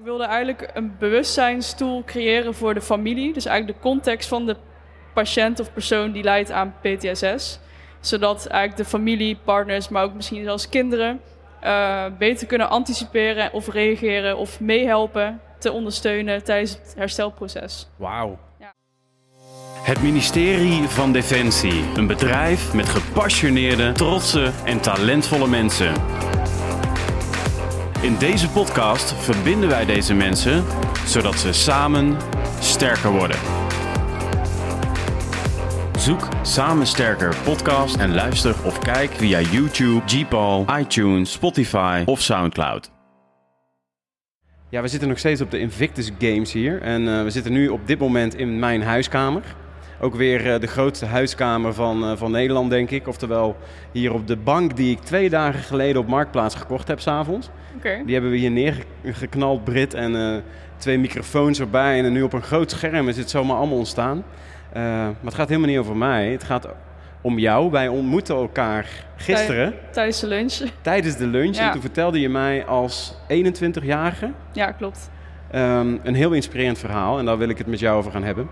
Ik wilde eigenlijk een bewustzijnstoel creëren voor de familie. Dus eigenlijk de context van de patiënt of persoon die lijdt aan PTSS. Zodat eigenlijk de familie, partners, maar ook misschien zelfs kinderen... Uh, beter kunnen anticiperen of reageren of meehelpen te ondersteunen tijdens het herstelproces. Wauw. Ja. Het ministerie van Defensie. Een bedrijf met gepassioneerde, trotse en talentvolle mensen. In deze podcast verbinden wij deze mensen zodat ze samen sterker worden. Zoek Samen Sterker podcast en luister of kijk via YouTube, Gpal, iTunes, Spotify of Soundcloud. Ja, we zitten nog steeds op de Invictus Games hier. En uh, we zitten nu op dit moment in mijn huiskamer. Ook weer uh, de grootste huiskamer van, uh, van Nederland, denk ik. Oftewel hier op de bank die ik twee dagen geleden op Marktplaats gekocht heb s'avonds. Okay. Die hebben we hier neergeknald, Brit. En twee microfoons erbij. En nu op een groot scherm is het zomaar allemaal ontstaan. maar het gaat helemaal niet over mij. Het gaat om jou. Wij ontmoeten elkaar gisteren. Tijdens de lunch. Tijdens de lunch. Ja. En toen vertelde je mij als 21-jarige. Ja, klopt. Um, een heel inspirerend verhaal. En daar wil ik het met jou over gaan hebben.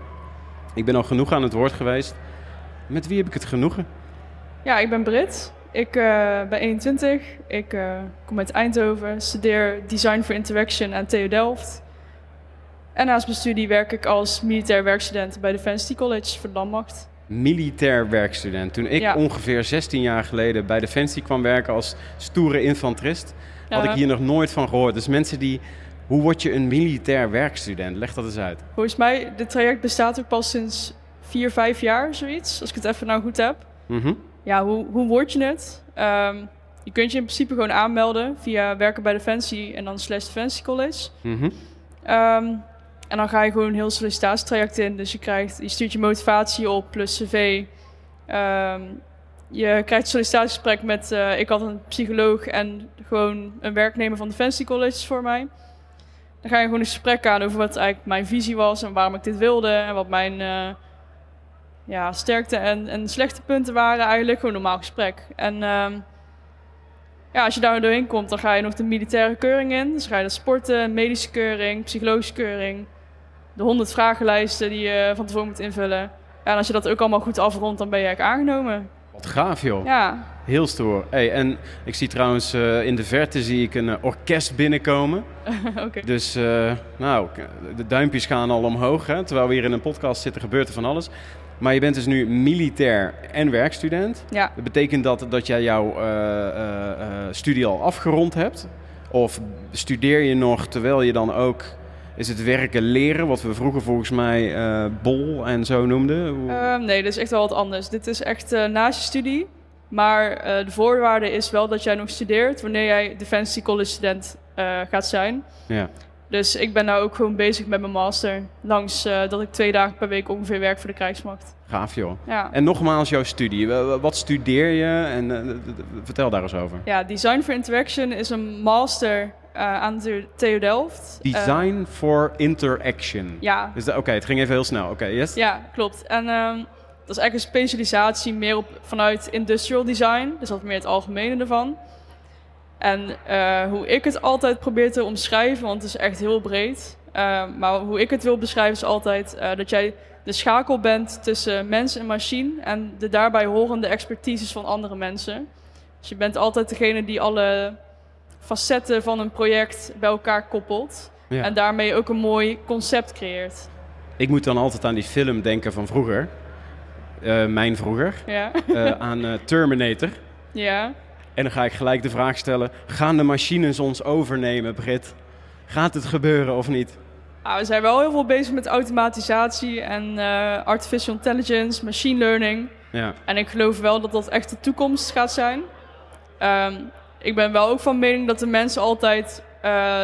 Ik ben al genoeg aan het woord geweest. Met wie heb ik het genoegen? Ja, ik ben Brit. Ik uh, ben 21. Ik uh, kom uit Eindhoven. Studeer Design for Interaction aan TU Delft. En naast mijn studie werk ik als militair werkstudent bij Defensie College voor de Landmacht militair werkstudent. Toen ik Ja. ongeveer 16 jaar geleden bij Defensie kwam werken als stoere infanterist, had ik hier nog nooit van gehoord. Dus mensen die, hoe word je een militair werkstudent? Leg dat eens uit. Volgens mij, dit traject bestaat ook pas sinds 4, 5 jaar, zoiets. Als ik het even nou goed heb. Mhm. Ja, hoe, hoe word je het? Ehm, je kunt je in principe gewoon aanmelden via werken bij Defensie en dan slash Defensie College. Mhm. Ehm, en dan ga je gewoon een heel sollicitatietraject in. Dus je, krijgt, je stuurt je motivatie op plus cv. Ehm, je krijgt een sollicitatiegesprek met... eh, ik had een psycholoog en gewoon een werknemer van Defensie College voor mij. Dan ga je gewoon een gesprek aan over wat eigenlijk mijn visie was... en waarom ik dit wilde en wat mijn eh, ja, sterkte en, en slechte punten waren eigenlijk. Gewoon een normaal gesprek. En ehm, ja, als je daar doorheen komt, dan ga je nog de militaire keuring in. Dus ga je de sporten, medische keuring, psychologische keuring. De honderd vragenlijsten die je van tevoren moet invullen. En als je dat ook allemaal goed afrondt, dan ben je eigenlijk aangenomen. Wat gaaf joh. Ja, Heel stoer. Hey, en ik zie trouwens eh, in de verte zie ik een eh, orkest binnenkomen. Dus eh, nou, de duimpjes gaan al omhoog. Hè? Terwijl we hier in een podcast zitten, gebeurt er van alles. Maar je bent dus nu militair en werkstudent. Ja, Dat betekent dat, dat jij jouw studie al afgerond hebt? Of studeer je nog terwijl je dan ook... Is het werken leren, wat we vroeger volgens mij bol en zo noemden? Ehm, nee, dit is echt wel wat anders. Dit is echt naast je studie. Maar eh, de voorwaarde is wel dat jij nog studeert wanneer jij Defensie College student eh, gaat zijn. ja. Dus ik ben nou ook gewoon bezig met mijn master. Langs eh, dat ik twee dagen per week ongeveer werk voor de krijgsmacht. Gaaf joh. Ja. En nogmaals jouw studie. Wa- wa- Wat studeer je? En vertel daar eens over. ja, Design for Interaction is een master aan de TU Delft. Design for Interaction. ja, Dus Oké, het ging even heel snel. Oké, yes? ja, klopt. En ehm, dat is eigenlijk een specialisatie meer op, vanuit industrial design. Dus dat is meer het algemene ervan. En eh, hoe ik het altijd probeer te omschrijven, want het is echt heel breed. Eh, maar hoe ik het wil beschrijven is altijd eh, dat jij de schakel bent tussen mens en machine. En de daarbij horende expertises van andere mensen. Dus je bent altijd degene die alle facetten van een project bij elkaar koppelt. Ja. En daarmee ook een mooi concept creëert. Ik moet dan altijd aan die film denken van vroeger. Eh, mijn vroeger. Ja. Eh, aan eh, Terminator. ja. En dan ga ik gelijk de vraag stellen: gaan de machines ons overnemen, Brit? Gaat het gebeuren of niet? Ah, we zijn wel heel veel bezig met automatisatie en artificial intelligence, machine learning. Ja. En ik geloof wel dat dat echt de toekomst gaat zijn. Ehm, ik ben wel ook van mening dat de mens altijd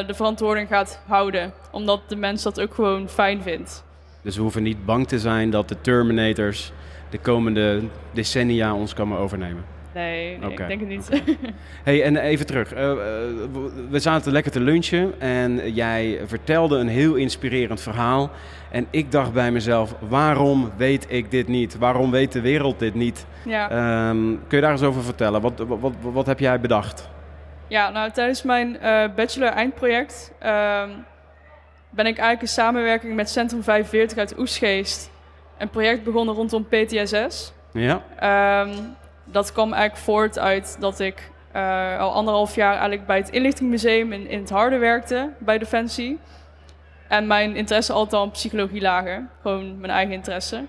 de verantwoording gaat houden. Omdat de mens dat ook gewoon fijn vindt. Dus we hoeven niet bang te zijn dat de Terminators de komende decennia ons komen overnemen. Nee, ik denk het niet. hey, en even terug. Eh, eh, we zaten lekker te lunchen en jij vertelde een heel inspirerend verhaal. En ik dacht bij mezelf, waarom weet ik dit niet? Waarom weet de wereld dit niet? ja. Ehm, kun je daar eens over vertellen? Wat, wat, wat, wat heb jij bedacht? Ja, nou tijdens mijn eh bachelor-eindproject ehm, ben ik eigenlijk in samenwerking met Centrum 45 uit Oesgeest een project begonnen rondom PTSS. Ja. Ehm, dat kwam eigenlijk voort uit dat ik uh, al anderhalf jaar eigenlijk bij het inlichtingmuseum in, in het Harde werkte bij Defensie. En mijn interesse altijd al in psychologie lager. Gewoon mijn eigen interesse.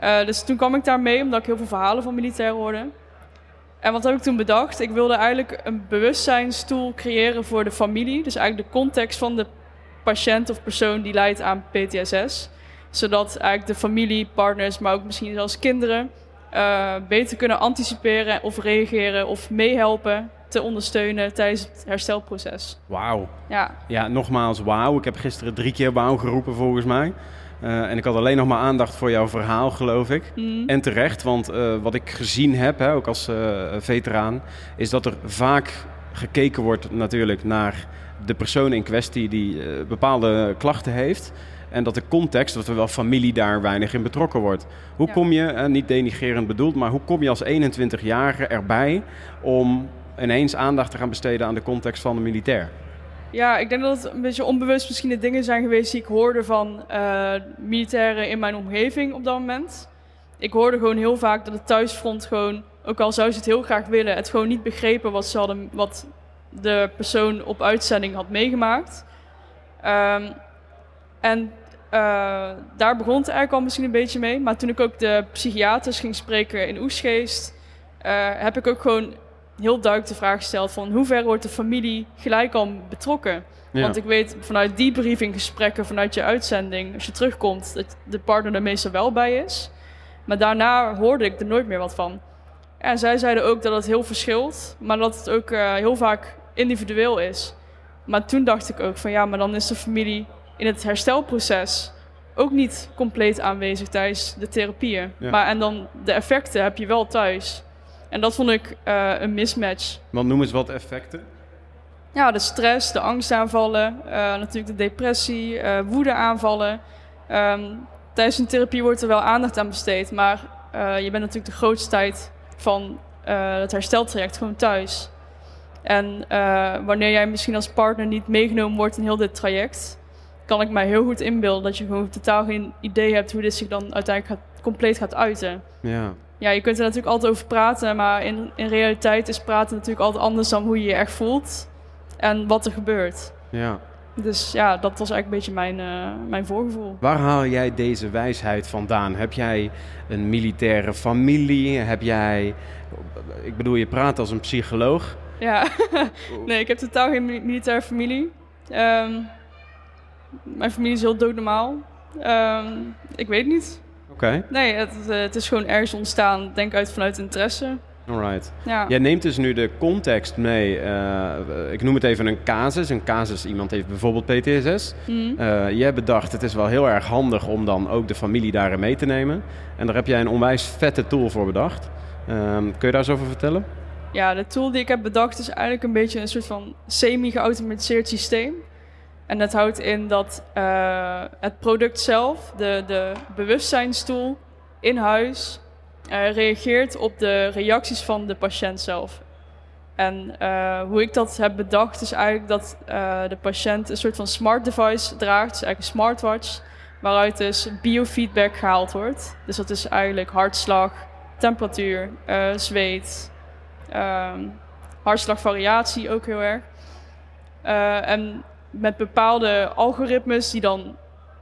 Uh, dus toen kwam ik daar mee omdat ik heel veel verhalen van militairen hoorde. En wat heb ik toen bedacht? Ik wilde eigenlijk een bewustzijnstoel creëren voor de familie. Dus eigenlijk de context van de patiënt of persoon die lijdt aan PTSS. Zodat eigenlijk de familie, partners, maar ook misschien zelfs kinderen uh, beter kunnen anticiperen of reageren of meehelpen te ondersteunen tijdens het herstelproces. Wauw. Ja. ja, nogmaals wauw. Ik heb gisteren drie keer wauw geroepen volgens mij. Uh, en ik had alleen nog maar aandacht voor jouw verhaal, geloof ik. Mm. En terecht, want uh, wat ik gezien heb, hè, ook als uh, veteraan, is dat er vaak gekeken wordt natuurlijk naar de persoon in kwestie die bepaalde klachten heeft. En dat de context, dat er wel familie daar weinig in betrokken wordt. Hoe Ja. kom je, eh, niet denigrerend bedoeld, maar hoe kom je als 21-jarige erbij om ineens aandacht te gaan besteden aan de context van de militair? Ja, ik denk dat het een beetje onbewust misschien de dingen zijn geweest die ik hoorde van eh, militairen in mijn omgeving op dat moment. Ik hoorde gewoon heel vaak dat het thuisfront gewoon, ook al zou ze het heel graag willen, het gewoon niet begrepen wat, ze hadden, wat de persoon op uitzending had meegemaakt. Ehm, en eh, daar begon het eigenlijk al misschien een beetje mee. Maar toen ik ook de psychiaters ging spreken in Oesgeest, eh, heb ik ook gewoon heel duidelijk de vraag gesteld van hoe ver wordt de familie gelijk al betrokken? Ja. Want ik weet vanuit die briefinggesprekken, vanuit je uitzending, als je terugkomt, dat de partner er meestal wel bij is. Maar daarna hoorde ik er nooit meer wat van. En zij zeiden ook dat het heel verschilt, maar dat het ook eh, heel vaak individueel is. Maar toen dacht ik ook van ja, maar dan is de familie in het herstelproces ook niet compleet aanwezig tijdens de therapieën. Ja. Maar en dan de effecten heb je wel thuis. En dat vond ik eh, een mismatch. Want noem eens wat effecten. Ja, de stress, de angstaanvallen, eh, natuurlijk de depressie, eh woedeaanvallen. Ehm, tijdens een therapie wordt er wel aandacht aan besteed, maar je bent natuurlijk de grootste tijd van het hersteltraject gewoon thuis. En wanneer jij misschien als partner niet meegenomen wordt in heel dit traject, kan ik mij heel goed inbeelden dat je gewoon totaal geen idee hebt hoe dit zich dan uiteindelijk gaat, compleet gaat uiten. Ja. Ja, je kunt er natuurlijk altijd over praten, maar in, in realiteit is praten natuurlijk altijd anders dan hoe je je echt voelt en wat er gebeurt. ja. Dus ja, dat was eigenlijk een beetje mijn, eh, mijn voorgevoel. Waar haal jij deze wijsheid vandaan? Heb jij een militaire familie? Heb jij... Ik bedoel, je praat als een psycholoog. Ja, nee, ik heb totaal geen mi- militaire familie. Ehm, mijn familie is heel doodnormaal. Ehm ik weet niet. Oké, Nee, het, eh, het is gewoon ergens ontstaan, denk uit vanuit interesse. alright. Ja, Jij neemt dus nu de context mee. eh, ik noem het even een casus. Een casus, iemand heeft bijvoorbeeld PTSS. Eh, jij bedacht, het is wel heel erg handig om dan ook de familie daarin mee te nemen. En daar heb jij een onwijs vette tool voor bedacht. Ehm, kun je daar eens over vertellen? Ja, de tool die ik heb bedacht is eigenlijk een beetje een soort van semi-geautomatiseerd systeem. En dat houdt in dat eh, het product zelf, de, de bewustzijnstoel in huis, eh, reageert op de reacties van de patiënt zelf. En eh, hoe ik dat heb bedacht is eigenlijk dat de patiënt een soort van smart device draagt, eigenlijk een smartwatch, waaruit dus biofeedback gehaald wordt. Dus dat is eigenlijk hartslag, temperatuur, zweet, Ehm hartslagvariatie ook heel erg. En met bepaalde algoritmes die dan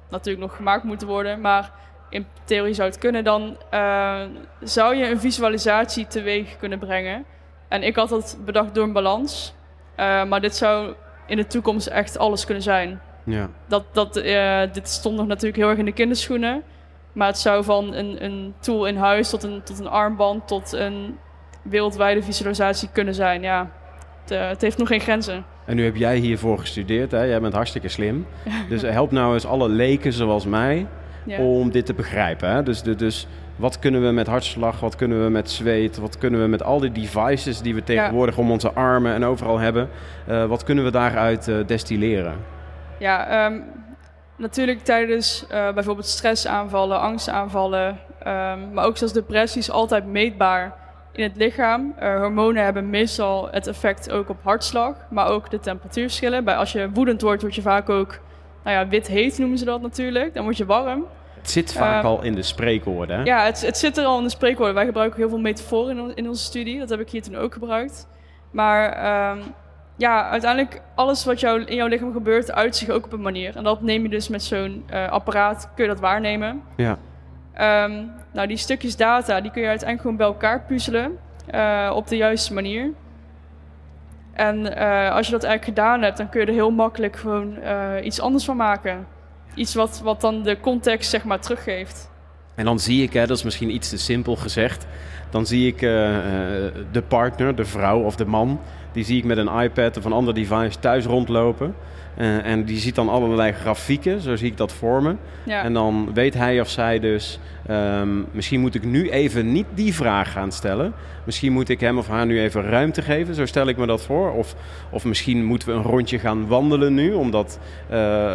natuurlijk nog gemaakt moeten worden, maar in theorie zou het kunnen, dan eh, zou je een visualisatie teweeg kunnen brengen. En ik had dat bedacht door een balans, Eh, maar dit zou in de toekomst echt alles kunnen zijn. Ja. Dat, dat, eh, dit stond nog natuurlijk heel erg in de kinderschoenen. Maar het zou van een, een tool in huis tot een, tot een armband tot een wereldwijde visualisatie kunnen zijn. Ja, het, het heeft nog geen grenzen. En nu heb jij hiervoor gestudeerd, hè? jij bent hartstikke slim. Dus help nou eens alle leken zoals mij Ja. om dit te begrijpen. Hè? Dus, de- dus wat kunnen we met hartslag, wat kunnen we met zweet, wat kunnen we met al die devices die we tegenwoordig om onze armen en overal hebben, eh, wat kunnen we daaruit eh, destilleren? Ja, ehm, natuurlijk tijdens eh, bijvoorbeeld stressaanvallen, angstaanvallen, ehm, maar ook zelfs depressies altijd meetbaar in het lichaam. Eh, hormonen hebben meestal het effect ook op hartslag, maar ook de temperatuurverschillen. Bij, als je woedend wordt, word je vaak ook nou ja, wit heet noemen ze dat natuurlijk. Dan word je warm. Het zit vaak Ehm, al in de spreekwoorden. Hè? Ja, het, het zit er al in de spreekwoorden. Wij gebruiken heel veel metaforen in, in onze studie. Dat heb ik hier toen ook gebruikt. Maar ehm, ja, uiteindelijk alles wat jou, in jouw lichaam gebeurt, uit zich ook op een manier. En dat neem je dus met zo'n eh, apparaat, kun je dat waarnemen. Ja. Ehm, nou, die stukjes data, die kun je uiteindelijk gewoon bij elkaar puzzelen. eh, op de juiste manier. En eh, als je dat eigenlijk gedaan hebt, dan kun je er heel makkelijk gewoon eh, iets anders van maken. Iets wat, wat dan de context, zeg maar, teruggeeft. En dan zie ik, hè, dat is misschien iets te simpel gezegd, dan zie ik de partner, de vrouw of de man, die zie ik met een iPad of een ander device thuis rondlopen. Eh, en die ziet dan allerlei grafieken, zo zie ik dat voor me. Ja. En dan weet hij of zij dus, ehm, misschien moet ik nu even niet die vraag gaan stellen. Misschien moet ik hem of haar nu even ruimte geven, zo stel ik me dat voor. Of, of misschien moeten we een rondje gaan wandelen nu, omdat, eh,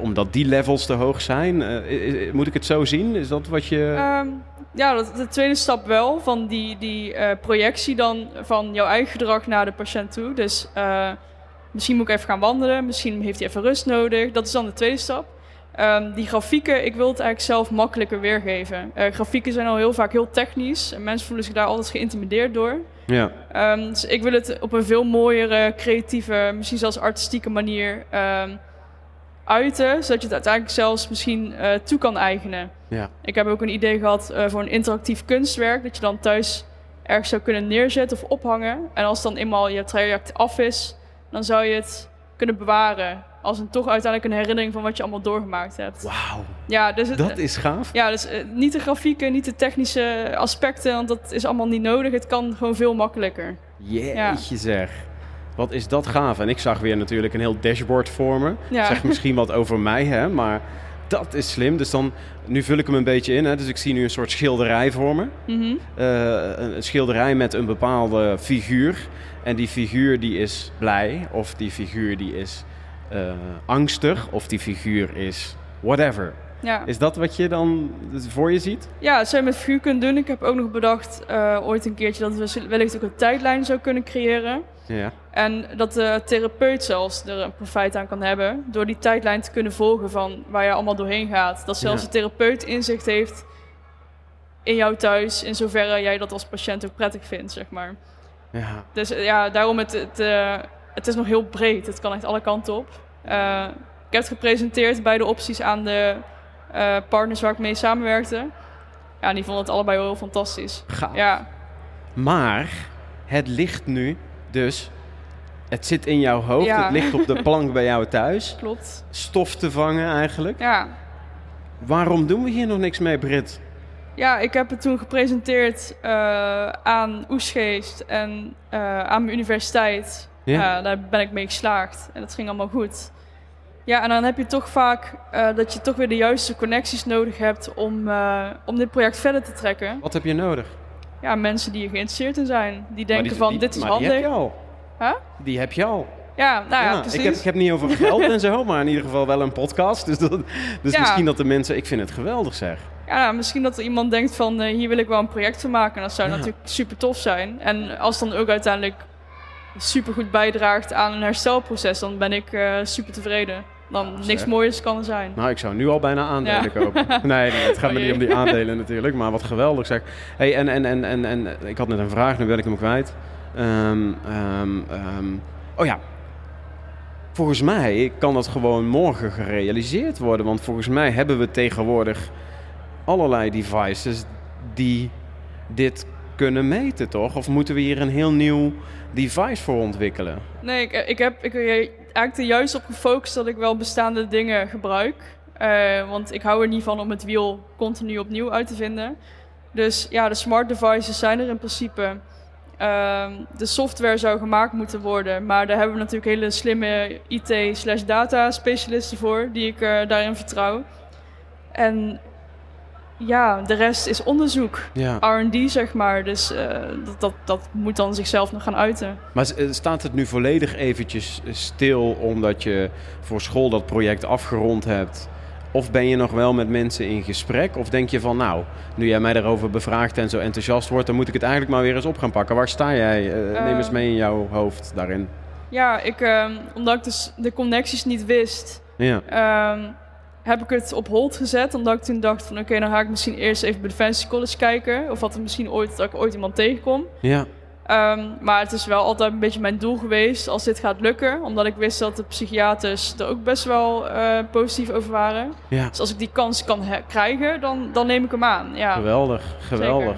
omdat die levels te hoog zijn. Eh, moet ik het zo zien? Is dat wat je... Ehm, ja, dat, de tweede stap wel, van die, die projectie dan van jouw eigen gedrag naar de patiënt toe. Dus misschien moet ik even gaan wandelen, misschien heeft hij even rust nodig. Dat is dan de tweede stap. Ehm, die grafieken, ik wil het eigenlijk zelf makkelijker weergeven. Eh, grafieken zijn al heel vaak heel technisch en mensen voelen zich daar altijd geïntimideerd door. Ja. Ehm, dus ik wil het op een veel mooiere, creatieve, misschien zelfs artistieke manier ehm, uiten, zodat je het uiteindelijk zelfs misschien eh, toe kan eigenen. Ja. Ik heb ook een idee gehad eh, voor een interactief kunstwerk, dat je dan thuis ergens zou kunnen neerzetten of ophangen. En als dan eenmaal je traject af is, dan zou je het kunnen bewaren. Als een toch uiteindelijk een herinnering van wat je allemaal doorgemaakt hebt. Wauw, Ja, dus het, dat is gaaf. ja, dus eh, niet de grafieken, niet de technische aspecten, want dat is allemaal niet nodig. Het kan gewoon veel makkelijker. Jeetje zeg. Wat is dat gaaf. En ik zag weer natuurlijk een heel dashboard voor me. Ja. Zegt misschien wat over mij, hè. Maar dat is slim. Dus dan, nu vul ik hem een beetje in. Hè. Dus ik zie nu een soort schilderij voor me. Mhm. Eh, een, een schilderij met een bepaalde figuur. En die figuur die is blij. Of die figuur die is eh, angstig. Of die figuur is whatever. Ja. Is dat wat je dan voor je ziet? ja, dat zou je met figuur kunnen doen. Ik heb ook nog bedacht eh, ooit een keertje dat we wellicht ook een tijdlijn zou kunnen creëren. Ja. En dat de therapeut zelfs er een profijt aan kan hebben. Door die tijdlijn te kunnen volgen van waar je allemaal doorheen gaat. Dat zelfs Ja. de therapeut inzicht heeft in jou thuis. In zoverre jij dat als patiënt ook prettig vindt, zeg maar. Ja. Dus eh, ja, daarom het, het, eh, het is nog heel breed. Het kan echt alle kanten op. Eh, ik heb het gepresenteerd bij de opties aan de partners waar ik mee samenwerkte. Ja, die vonden het allebei wel heel fantastisch. Gaaf. Ja, Maar het ligt nu dus. Het zit in jouw hoofd. Ja. Het ligt op de plank bij jou thuis. klopt. Stof te vangen eigenlijk. Ja. Waarom doen we hier nog niks mee, Brit? ja, ik heb het toen gepresenteerd eh, aan Oesgeest en eh, aan mijn universiteit. Ja. Ja, daar ben ik mee geslaagd en dat ging allemaal goed. Ja, en dan heb je toch vaak eh, dat je toch weer de juiste connecties nodig hebt om, eh, om dit project verder te trekken. Wat heb je nodig? Ja, mensen die er geïnteresseerd in zijn. Die denken die- van, die- dit is maar handig. Die heb je al. Huh? Die heb je al. Ja, nou ja, Ja, precies. ik, heb, ik heb niet over geld en zo, maar in ieder geval wel een podcast. Dus, dat, dus Ja. misschien dat de mensen... Ik vind het geweldig zeg. Ja, nou, misschien dat er iemand denkt van, eh, hier wil ik wel een project van maken. Dat zou Ja. natuurlijk super tof zijn. En als dan ook uiteindelijk super goed bijdraagt aan een herstelproces, dan ben ik eh, super tevreden. Dan Ja, niks moois kan er zijn. Nou, ik zou nu al bijna aandelen Ja. kopen. Nee, nee, het gaat me niet om die aandelen natuurlijk. Maar wat geweldig zeg. Hey, en, en, en, en, en ik had net een vraag, nu ben ik hem kwijt. Ehm, ehm, ehm, oh ja. Volgens mij kan dat gewoon morgen gerealiseerd worden. Want volgens mij hebben we tegenwoordig allerlei devices die dit kunnen meten, toch? Of moeten we hier een heel nieuw device voor ontwikkelen? Nee, ik, ik heb ik, eigenlijk er juist op gefocust dat ik wel bestaande dingen gebruik. Eh, want ik hou er niet van om het wiel continu opnieuw uit te vinden. Dus ja, de smart devices zijn er in principe. Ehm, de software zou gemaakt moeten worden, maar daar hebben we natuurlijk hele slimme IT-slash-data specialisten voor, die ik eh, daarin vertrouw. En ja, de rest is onderzoek. Ja. R&D, zeg maar. Dus eh, dat, dat, dat moet dan zichzelf nog gaan uiten. Maar eh, staat het nu volledig eventjes stil omdat je voor school dat project afgerond hebt? Of ben je nog wel met mensen in gesprek? Of denk je van, nou, nu jij mij daarover bevraagt en zo enthousiast wordt, dan moet ik het eigenlijk maar weer eens op gaan pakken. Waar sta jij? Eh, neem eens mee in jouw hoofd daarin. Ja, ik, ehm, omdat ik dus de connecties niet wist, Ja. Ehm, heb ik het op hold gezet, omdat ik toen dacht van oké, dan ga ik misschien eerst even bij Defensie College kijken. Of wat er misschien ooit, dat ik ooit iemand tegenkom. Ja. Ehm, maar het is wel altijd een beetje mijn doel geweest als dit gaat lukken. Omdat ik wist dat de psychiaters er ook best wel eh, positief over waren. Ja. Dus als ik die kans kan krijgen, dan, dan neem ik hem aan. Ja. Geweldig, geweldig.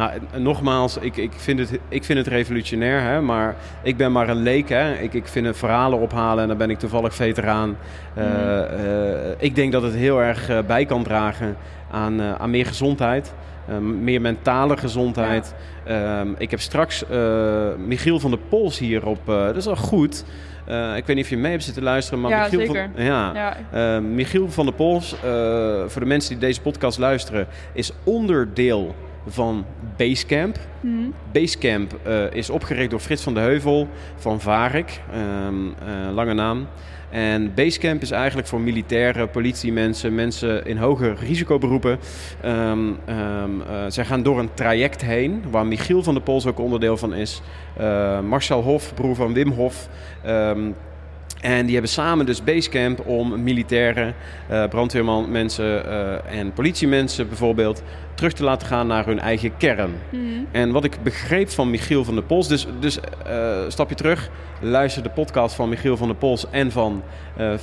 Nou, nogmaals, ik, ik, vind het, ik vind het revolutionair, hè, maar ik ben maar een leek. Hè. Ik, ik vind het verhalen ophalen en dan ben ik toevallig veteraan. Eh, eh, ik denk dat het heel erg eh, bij kan dragen aan, aan meer gezondheid. meer mentale gezondheid. Ehm, ik heb straks Michiel van der Pols hier op. dat is al goed. Ik weet niet of je mee hebt zitten luisteren, maar Ja, Michiel zeker. van ja, Ja. eh, Michiel van der Pols, voor de mensen die deze podcast luisteren, is onderdeel van Basecamp. Mhm. Basecamp eh, is opgericht door Frits van de Heuvel van Varik, ehm, eh, lange naam. En Basecamp is eigenlijk voor militairen, politiemensen, mensen in hoge risicoberoepen. Ehm, ehm, eh, zij gaan door een traject heen, waar Michiel van der Pols ook onderdeel van is. Marcel Hof, broer van Wim Hof. En die hebben samen dus Basecamp om militairen, eh brandweerman, mensen eh, en politiemensen bijvoorbeeld terug te laten gaan naar hun eigen kern. Mhm. En wat ik begreep van Michiel van der Pols, dus, dus eh, stapje terug, luister de podcast van Michiel van der Pols en van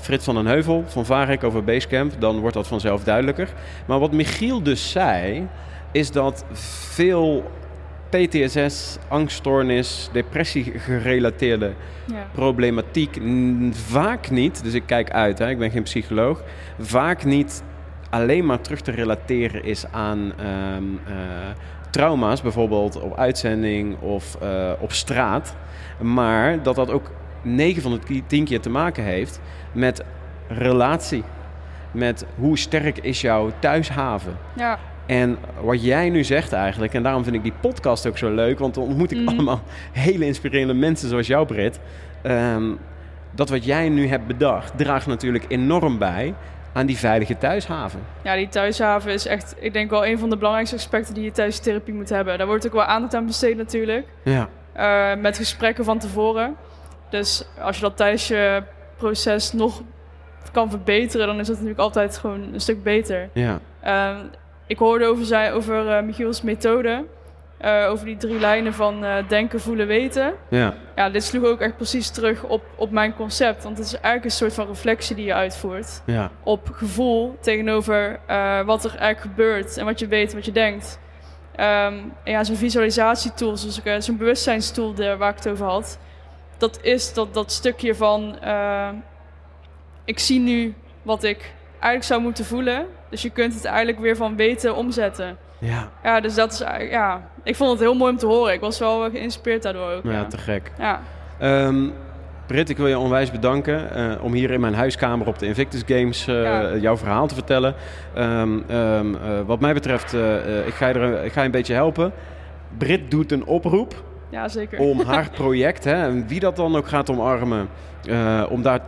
Frits van den Heuvel van Varek over Basecamp, dan wordt dat vanzelf duidelijker. Maar wat Michiel dus zei, is dat veel PTSS, angststoornis, depressie gerelateerde Ja. problematiek vaak niet, dus ik kijk uit, hè, ik ben geen psycholoog, vaak niet alleen maar terug te relateren is aan ehm, eh, trauma's, bijvoorbeeld op uitzending of eh, op straat, maar dat dat ook 9 van de 10 keer te maken heeft met relatie. Met hoe sterk is jouw thuishaven? Ja. En wat jij nu zegt eigenlijk, en daarom vind ik die podcast ook zo leuk, want dan ontmoet ik Mhm. allemaal hele inspirerende mensen zoals jou, Britt. Ehm, dat wat jij nu hebt bedacht, draagt natuurlijk enorm bij aan die veilige thuishaven. ja, die thuishaven is echt, ik denk wel een van de belangrijkste aspecten die je tijdens therapie moet hebben. Daar wordt ook wel aandacht aan besteed natuurlijk. Ja, eh, met gesprekken van tevoren. Dus als je dat tijdens je proces nog kan verbeteren, dan is dat natuurlijk altijd gewoon een stuk beter. ja, Ehm, ik hoorde over, zijn, over eh, Michiels methode, eh, over die drie lijnen van eh, denken, voelen, weten. ja, Ja, dit sloeg ook echt precies terug op, op mijn concept. Want het is eigenlijk een soort van reflectie die je uitvoert ja, op gevoel tegenover wat er eigenlijk gebeurt en wat je weet, wat je denkt. Ehm, en ja, zo'n visualisatietool, zoals ik, zo'n bewustzijnstool de, waar ik het over had, dat is dat, dat stukje van ik zie nu wat ik eigenlijk zou moeten voelen. Dus je kunt het eigenlijk weer van weten omzetten. ja. Ja, dus dat is eigenlijk, ja, ik vond het heel mooi om te horen. Ik was wel geïnspireerd daardoor ook. ja Ja, te gek. ja. Ehm Britt, ik wil je onwijs bedanken eh, om hier in mijn huiskamer op de Invictus Games eh, Ja. jouw verhaal te vertellen. Ehm, ehm, eh, wat mij betreft, eh, eh, ik, ga je er, ik ga je een beetje helpen. Britt doet een oproep ja zeker. om haar project, hè, en wie dat dan ook gaat omarmen, eh, om daar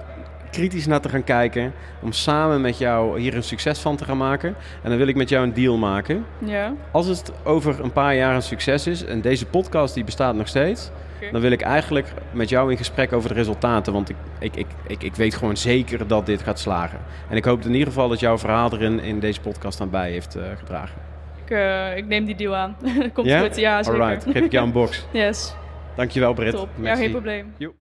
kritisch naar te gaan kijken, om samen met jou hier een succes van te gaan maken. En dan wil ik met jou een deal maken. Ja, Als het over een paar jaar een succes is, en deze podcast die bestaat nog steeds, dan wil ik eigenlijk met jou in gesprek over de resultaten. Want ik, ik, ik, ik, ik weet gewoon zeker dat dit gaat slagen. En ik hoop in ieder geval dat jouw verhaal erin in deze podcast aan bij heeft eh, gedragen. ik, eh, ik neem die deal aan. Komt goed, ja zeker. Alright, geef ik jou een box. Yes, Dankjewel Britt. top. Ja, geen probleem. Joep.